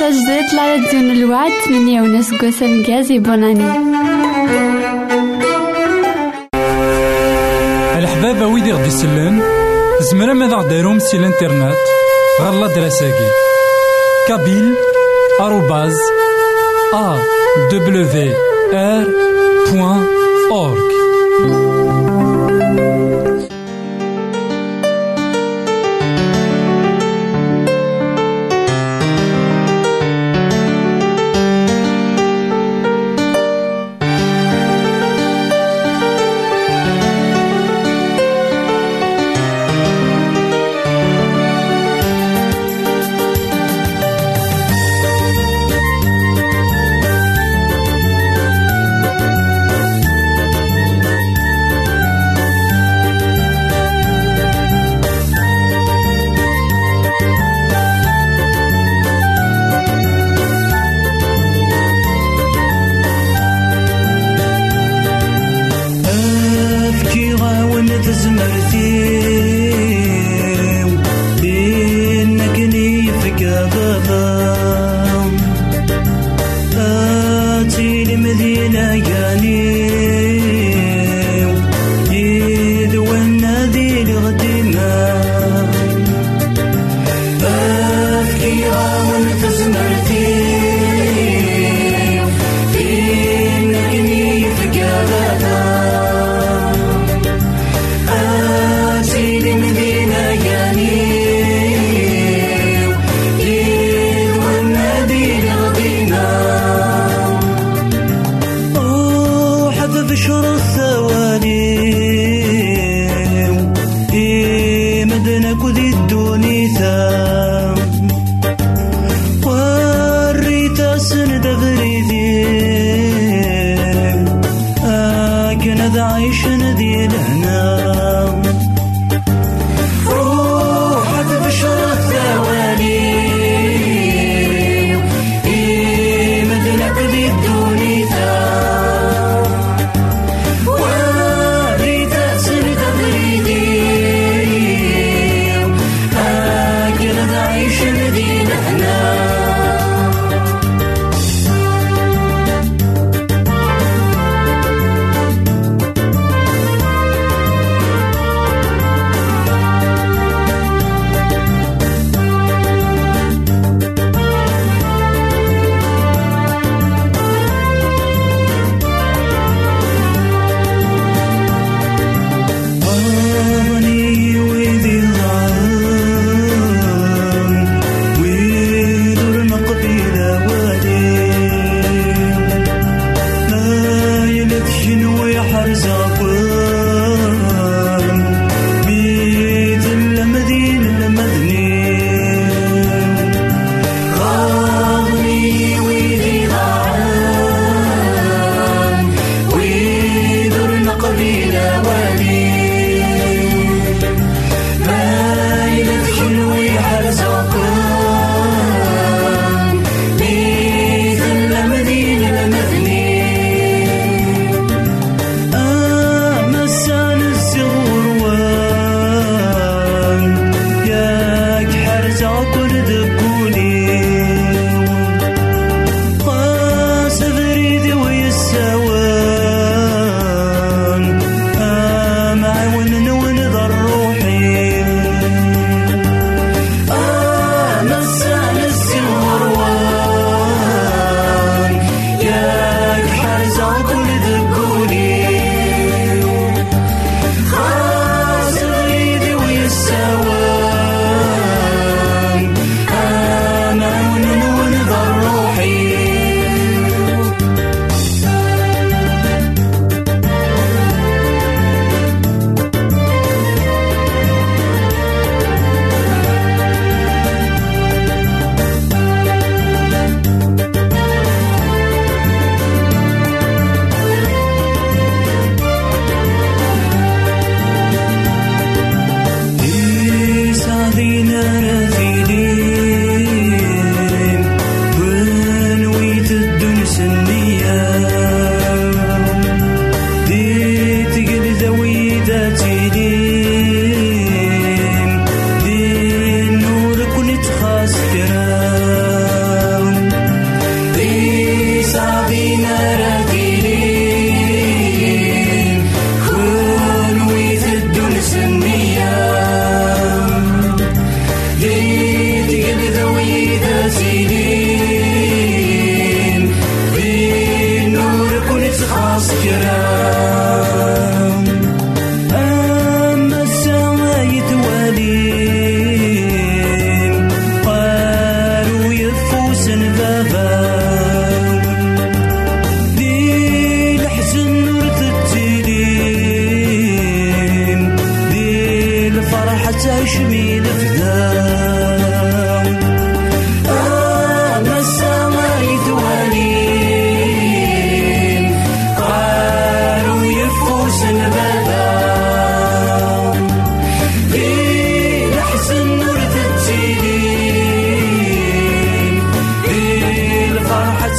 تجديد لا راديو الوعد تمنية وناس قوسا مكازي بوناني الحبابة ويدي غدي يسلم زمرا ماذا غديرهم سي الإنترنت غالا دراساكي كابيل آروباز أ دبليو آر بوان أورك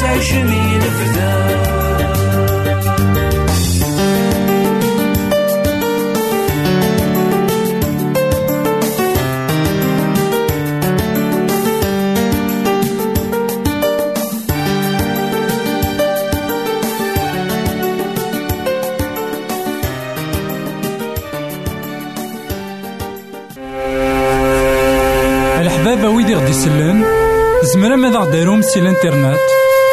عشمي نفذا الحبابة ويدي غدي يسلن زمرا ماذا غديرهم سي الإنترنت؟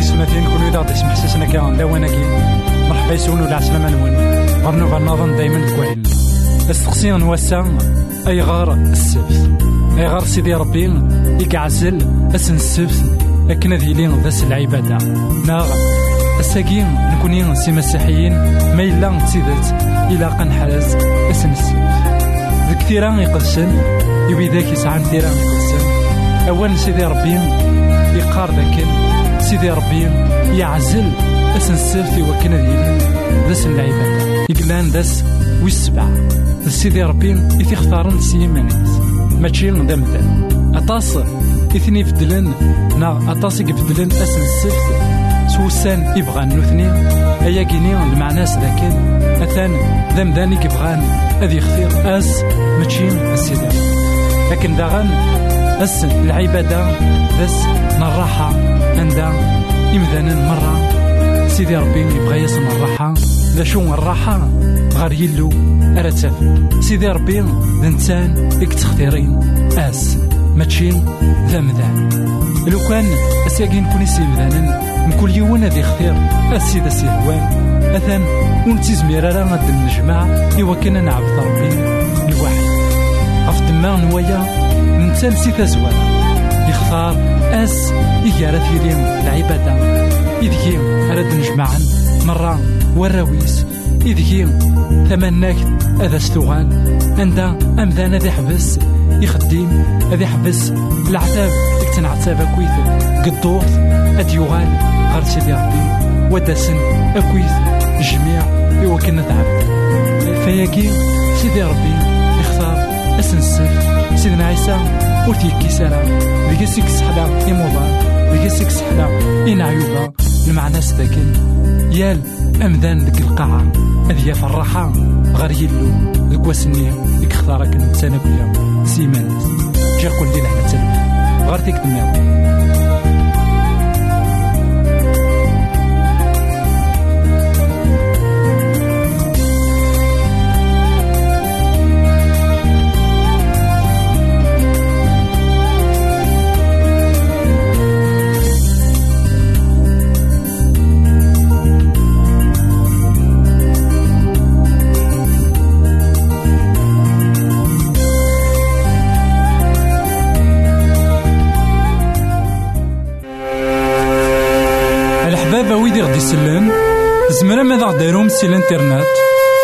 تسمثين كل إذا غدي يسمح ساسنا كان لاواناكي مرحبا يسون ولا عسلامة نون غرنوفا نظن دايما كوهيل استقسي نوسا أي غار السبت أي غار سيدي ربي يقعزل أسن السبت لكن هذه لين ذاس العبادة ناغ الساقين نكوني سي مسيحيين ما إلا تسيدت إلى قنحرز أسن السبت ذك ثيران يقدسن يبي ذاك يسعى ثيران يقدسن أول سيدي ربي يقار ذاك سيدي ربي يعزل السبت وكنا ديالي ذاس العبادة يقلان ذاس ويسبع. سيدي ربي يثي اختارن سيمانيس ماشي ذا مدان أطاس إثني فدلن نا أطاس يفدلن السبت سوسان يبغى نوثني أيا كيني المعنى ذاك أثان ذا مدان يبغان أذي يختار أس ماشي السيدي لكن داغن أس العبادة ذاس نراحة عندها إمذانا مرة. سيدي ربي يبغى يسمى الراحة. ذا شو الراحة غار يلو. أرى تسافر سيدي ربي ذا إنسان يكتختارين أس. ماشي ذا مذان لو كان أساقين كوني سي مذانا من كل يوم هذا يختار السيد السهوان أثان ونتيزمير راه غاد النجمع. إوا كنا نعبد ربي. دماغ نوايا ننسى نسي تزوال. يختار أس إجارة يدين العبادة. إذكي أرد نجمعا مرة وراويس إذكي ثمناك أذا استغال عند أمذان ذي حبس. يخدم ذي حبس. العتاب يكتن عتاب أكويث. قدورت أد يغال غير سيدي ربي ودسن أكويث. الجميع يوكلنا تعب فياكي سيدي ربي يختار أسن السفت سيدنا عيسى ورتيكي سارة ذيك سيك سحلا إموضان ذيك سيك سحلا إن عيوبا المعنى سداكن يال أمذان ذيك القاعة. أذيا فرحة غير يلو ذيك واسني ذيك اختارك الإنسان كلها سيمان جا كل لحنا تلوي غير تيك دماغ سلن زمرا ماذا غديرهم سي الانترنت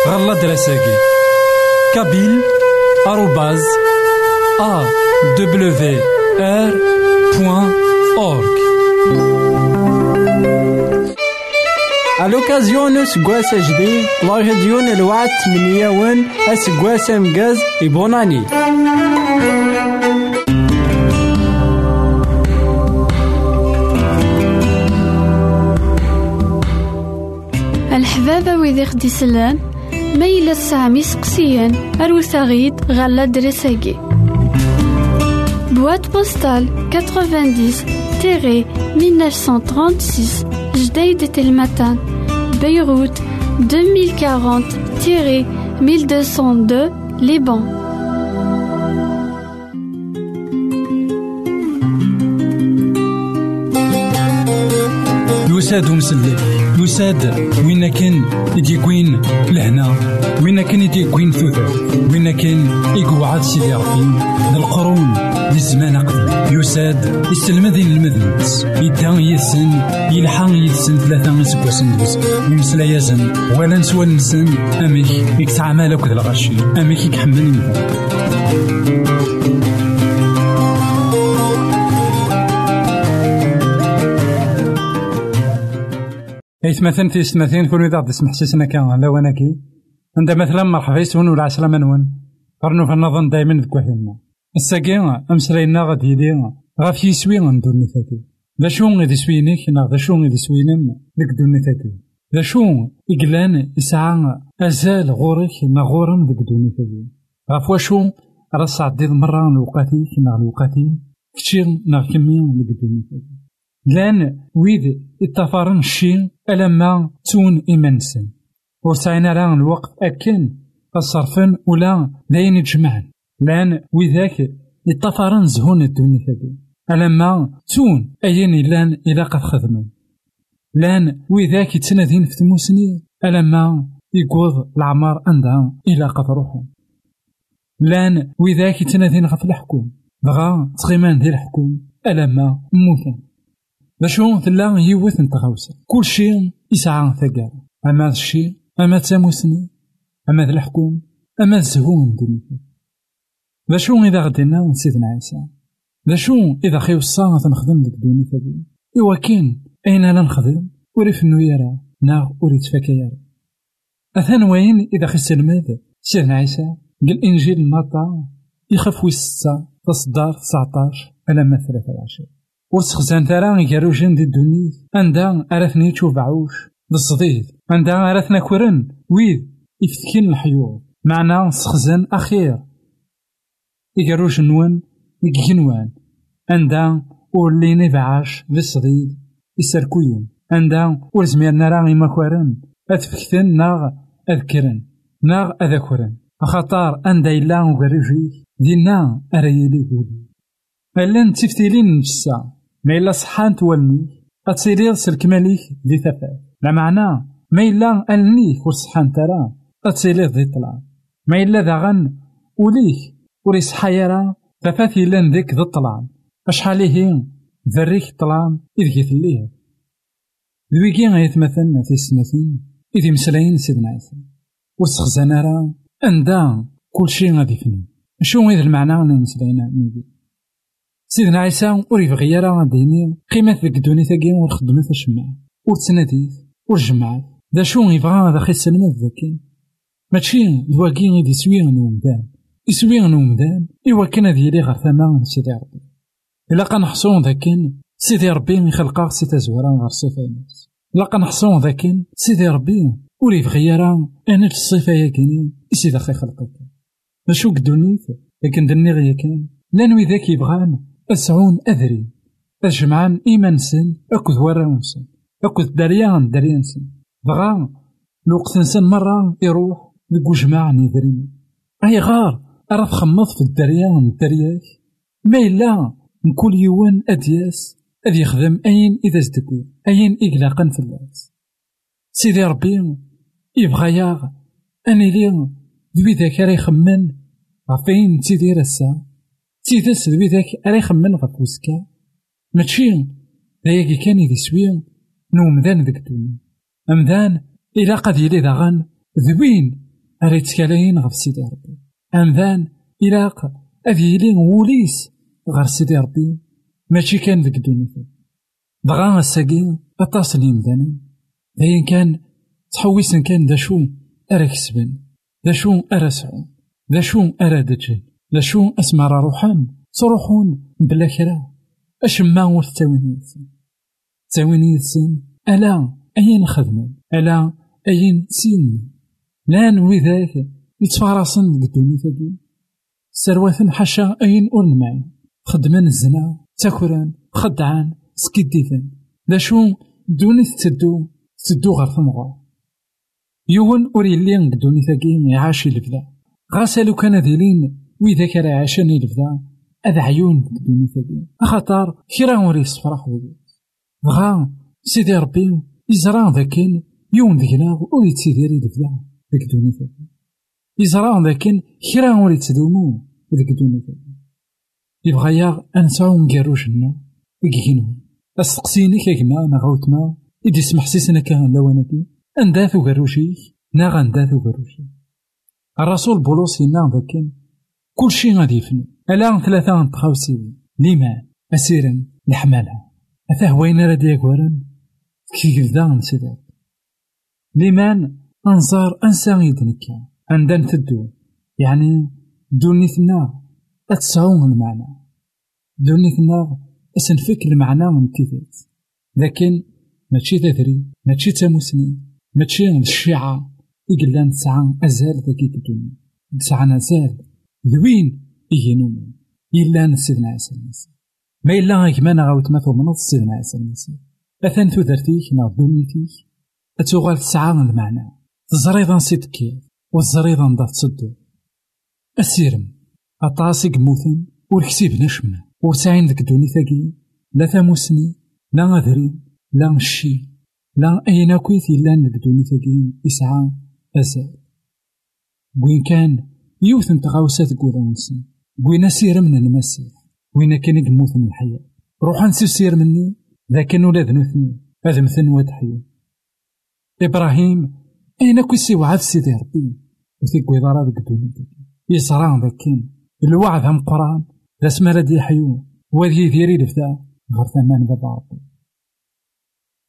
غالا دراساكي كابيل آروباز أ دبليو آر بوان أورك À l'occasion de ce gros HD, la radio ne loit ni à un. wid i ɣ-d-isellen. Boîte postale 90-1936 Jdeï de Telmatan, Beyrouth 2040-1202 Liban. Nous يساد وين كان يديكوين لهنا؟ وين كان يديكوين ثوثر وين كان يقعد سيدي ربي؟ القرون للزمان قبل. يساد يسلم ذي المذنبس يدا يسن يلحق يسن ثلاثة سكواسن دوز يمسلا يزن ولا نسوى نسن. أميك يكتعمل أكد الغشي أميك يكحمل مثلا في سنتين كون إذا تسمح سيسنا كان لا وناكي عند مثلا مرحبا يسون ولا عسلامة نون. قرنو في النظن دايما ذكوهينا الساقي أمسلاينا غادي يدي غاف يسوي ندوني ثاكي ذا شو غادي سوينيك نا ذا شو غادي سوينن ديك دوني ثاكي ذا شو إقلان يسعى أزال غورك نا غورم ديك دوني ثاكي غاف واشو راه صعديد مرة لوقاتي نا لوقاتي. كتشي نا كمي ديك دوني لأن ويد التفارن الشي ألما تون إيمانسن. وسعينا راه الوقت أكن الصرفن ولا داين يتجمعن لأن وذاك يتفارن زهون الدنيا ثابي ألما تون أين إلان إلا قد خدمن. لأن وذاك يتنادين في تموسني ألما يقوض العمار عندها إلا قد روحهم لأن وذاك يتنادين غف الحكوم. بغا تغيمان ديال الحكوم ألما موثن باشو تلا يوث نتغاوسة كل شيء يسعى ثقال أما الشيء أما تاموسني أما الحكوم أما الزهون دنيا باشو إذا غدينا سيدنا عيسى باشو إذا خيو الصاغة نخدم ديك دوني ثقال إوا كين أين أنا نخدم؟ وريف نو يرى. ناغ وريت فاكا أثان وين إذا خي سلماد سيدنا عيسى قال إنجيل المطا يخاف ويستا تصدار 19 على ما 23 وسخزان ترى يروجن دي الدنيا. عندها أرثني تشوف عوش بالصديد. عندها أرثنا كورن. ويد. يفتكين الحيوط معنا سخزان أخير. يقروج نوان. يقنوان عندها وليني بعاش. بالصديد. يسركوين عندها ورزميرنا راه إما كورن. أتفكتن ناغ أذكرن. ناغ أذكرن. خطار أندا إلا وغريجي دينا أريلي قولي ألان تفتيلين نفسا. ما إلا صحان تولنيك أتصيريض سلك ماليك دي لا معنى ما إلا ألنيك وصحان ترى أتصيريض دي طلع. ما إلا داغن وليك وريس حيرا ثفات إلا ذيك ذي الطلام أشحال هي ذريك طلام إذ كيف الليل ذويكي غيتمثلنا في السنتين إذ مسلاين سيدنا عيسى وسخزانا راه أندا كل شيء غادي فني شو إذا المعنى نمسلاينا ميدي؟ سيدنا عيسى ور يبغي راه ديني قيمة ذيك الدنيا ور خدمت الشمع ور تسناديت ور جمعات دا شو يبغى هذا خي السلمات ذاك ماشي دواكي غيدي يسوي نومدان يسوي نومدان إوا كان هذه لي غير ثما سيدي ربي. إلا كنحصون ذاكن سيدي ربي يخلقا سي تزورا غير صفاينس إلا كنحصون ذاكن سيدي ربي ور يبغي راه أنا الصفة يا كاين سيدي خي خلقك. شو قدونيت لكن دني غيا كان لأن ذاك يبغان أسعون أذري أجمعان إيمانسن أكد وراونسن أكد دريان دريانسن بغا الوقت نسن مرة يروح ديك جماعة نيذرين أي غار راه تخمض في الدريان الدرياك ما إلا نكون يوان أدياس أذ يخدم أين إذا زدكوي أين إقلاقا في الناس. سيدي ربي يبغى ياغ أني لي ذوي ذاك راه يخمن غفين تيدير تيدس ذوي ذاك راه يخمن غف وسكا؟ ماشي. ذاك كان يدي سويا نومدان ذاك الدنيا. أمدان إلا قد يلي داغن ذوين راه يتكالاين غف سيدي ربي. أمدان إلا أذ يلي وليس غير سيدي ربي. ماشي كان ذاك الدنيا. دغا الساقي أطاس اليمدان داين كان تحويسن كان دا شو أرا كسبن دا شو أرا سعون دا شو أرا دجن دا شو أسمع روحان؟ تروحون بلا كرا أشما ور تاوين تاوين يدسن ألا أين خدمن ألا أين سين لأن وذاك يتفارسن قدوني ثقي سروات حاشا أين أول معي خدمان الزنا تاكران خدعان. سكديثن. دا شو دوني تدو؟ تدو غير ثمغار يون يلي قدوني ثقي يعاشي لبدا غاسلو كان ذيلين. وإذا كان عاشني لبدا أذ عيون قدوني ثقي أخطار كرا وري صفراح ذقي غا سيدي ربي يزرع ذاكن يوم ذكنا ور يتسيديري لبدا ذاك دوني ثقي يزرع ذاكن كرا ور ذاك دوني ثقي يبغى يا أنساو نقاروجنا إكينو أستقسيني كيما أنا غوتما إدي سمح سيسنا كان لوانكي. أنداث وقروشيك ناغ أنداث وقروشيك الرسول بولوس ينا ذاكن كل شي غادي يفني. ألا ثلاثة نتخاوسي ليمان أسيرا لحمالها أثاه وين راه ديكوارن كي قلدا نسيدات ليمان أنصار أنسان يدنكا عندنا تدو يعني دونيتنا أتسعون المعنى. دونيتنا أسنفك المعنى من تيثيت لكن ماشي تثري ماشي تموسني ماشي الشيعة. إقلان تسعة أزال ذاكي الدنيا. تسعة أزال. ذوين إينومن إلا سيدنا عيسى المسيح ما إلا غيك ما نغاوت ما تؤمنض سيدنا عيسى المسيح أثان ثودرتيك نا ظلمتيك أتوغال تسعة المعنى. تزريضا صدكي والزريضا نضاف تصدو السيرم أطاسي قموثن وركسيب نشمة ورساين ذك دوني ثاقي لا ثاموسني لا غذرين لا الشي لا أين كويت إلا نقدوني ثاقي يسعى أزال وين كان يوث تغاوسة تقول ونسن وين سير من المسيح وين كان يموت من الحياة. روح نسير سير مني لكن ولاد نوثني. هذا مثل واد حيو إبراهيم أين كوي سي وعد سيدي ربي؟ وثيك ويضارا ذك دوني يصران ذاكين. الوعد هم قرآن. لا سما دي حيو وذي ذيري لفتا غير ثمان بابا ربي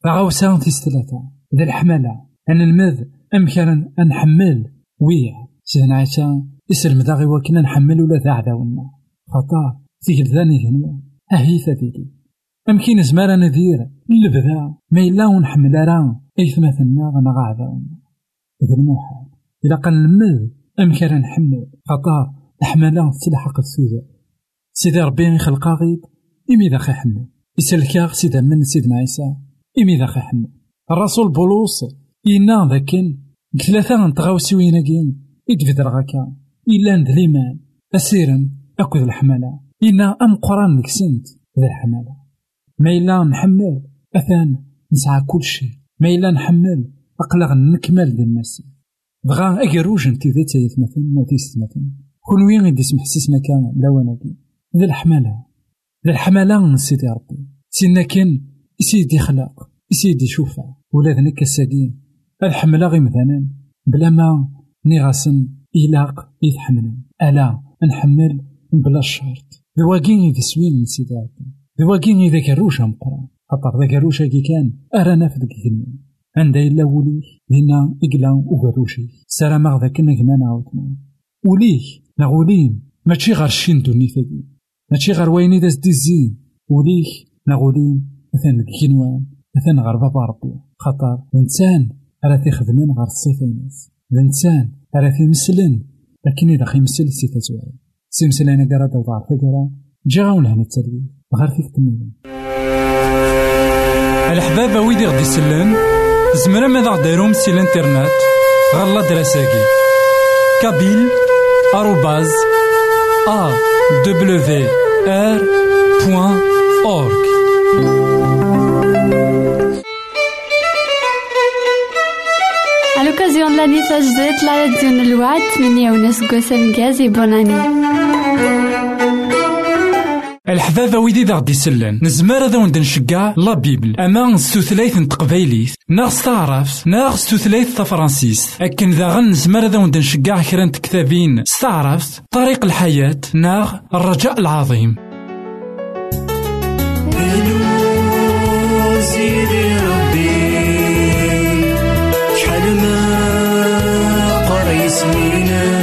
فغاوسا تيستلاتا ذا الحملة أنا المذ. أمكان أنحمل ويا. سيدنا عيسى. يسلم ذا غي وكنا نحمل ولا ذا عداونا خطا في ذاني ذنيا أهي ثديدي أمكن زمارا نذير اللبذا ما إلا ونحمل راه إيثما ثنا غنا عداونا ذا المحال إلا قال المذ أمكان نحمل. خطا. أحملا تلحق السوداء سيدي ربي خلقا غيب. إمي ذا خي حمل يسلكا سيدا من سيدنا عيسى إمي ذا خي حمل الرسول بولوس إنا ذاكن. ثلاثة نتغاوسي ويناكين إدفد غاكا إلا ند ليمان أسيرا أكد الحملة إنا أم قران لك سنت ذا الحملة ما إلا نحمل أثان نسعى كل شيء ما إلا نحمل أقلغ نكمل ذا المسيح بغا أجروج انتي ذا تايث مثلا ما تيست مثلا كون وين غادي يسمح سيسنا كان لواناكي ذا الحملة ذا الحملة من سيدي ربي. سينا كان يسيدي خلاق. يسيدي شوفا. ولا ذنك الساقين الحملة غي مثلا. بلا ما نغاسن إلاق يتحملن ألا نحمل بلا الشرط ذواقين إذا سوين من سيدي ربي ذواقين إذا كروشا مقران خاطر ذا كروشا كي كان أرانا في ذاك الدنيا عند إلا وليه هنا إقلا وقروشي. سارة مغذا كنا كما نعاودنا وليه نغولين ماشي غير الشين دوني ثقي ماشي غير وين إذا زدي الزين وليه نغولين مثلا الكينوان مثلا غير بابا ربي. خاطر الإنسان راه تيخدمن غير الصيفينات الإنسان راه تيمسلن لكن إذا خيمسل سي تزوال سي مسلانا قرا دوضع فقرا جا غاون هنا التربية غير فيك تمام الحبابة ويدي غدي يسلن زمرا ماذا غديرهم سي الإنترنت؟ غالا دراساكي كابيل آروباز أ دبليو آر بوان أورك. La radio Nalwad, Mini Younes Gossem Gaz et bonne année. الحبابة ويدي ذا غدي يسلن نزمر هذا وند نشقع لا بيبل. أما ستوثلايث نتقبايليث ناغ ستعرف ناغ ستوثلايث تفرانسيس أكن ذا غن نزمر هذا وند نشقع كرا كتابين طريق الحياة. ناغ الرجاء العظيم. meaning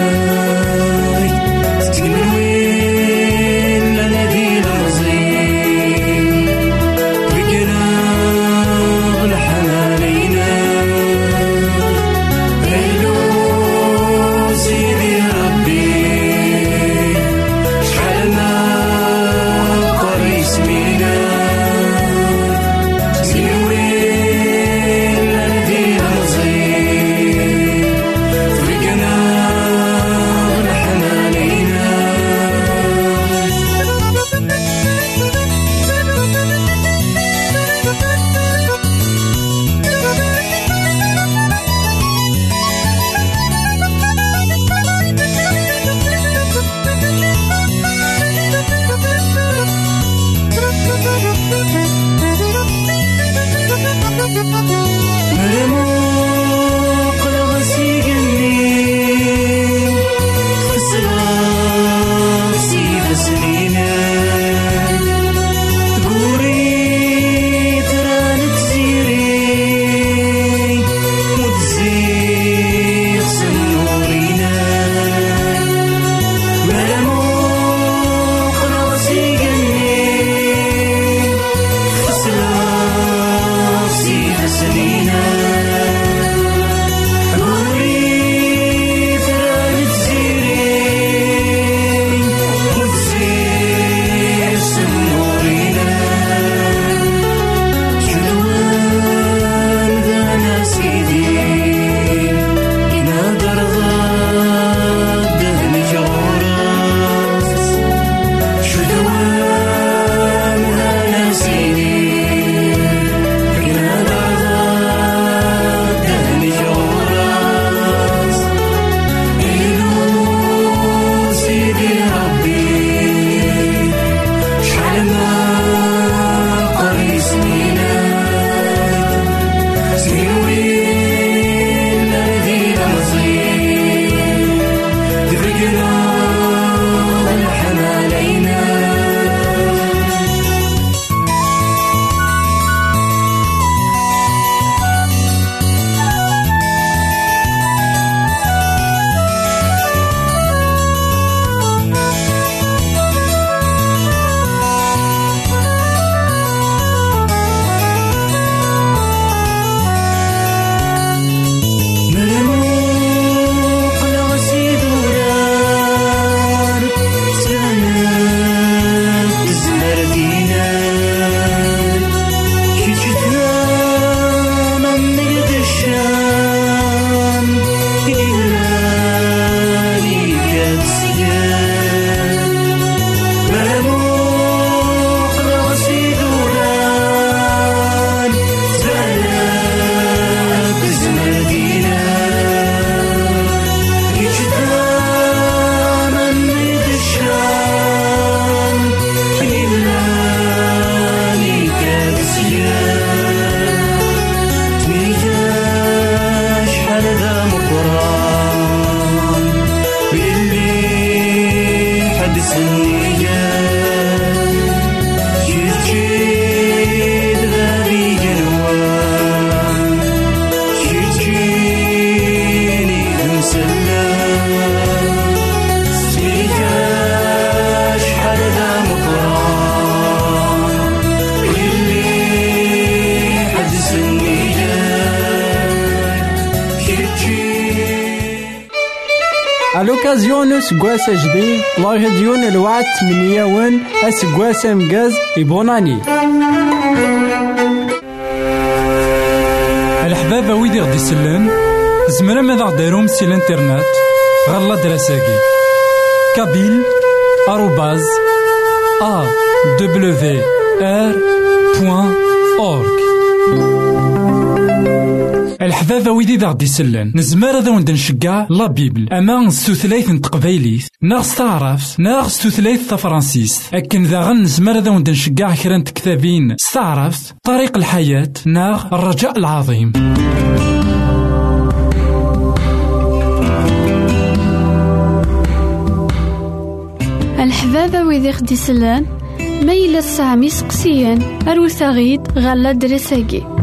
الوكازيون سكواس جديد الله ديون الوعد تمنية ون اسكواس امجاز يبوناني. الحبابة ويدي غدي يسلن زمرا ماذا غديرهم سي الإنترنت غالا دراساكي. كابيل الحبابة ويدي ذا غدي يسلن نزمار ذا وند نشقع لا بيبل. أما ستوثلايت تقبايليت ناغ ستعرف ناغ ستوثلايت تفرانسيس أكن ذا غن نزمار ذا وند نشقع كرا كتابين ستعرف طريق الحياة. ناغ الرجاء العظيم. الحبابة ويدي خدي سلان. ميلا سامي سقسيان. أروثاغيد غالا دريساكي.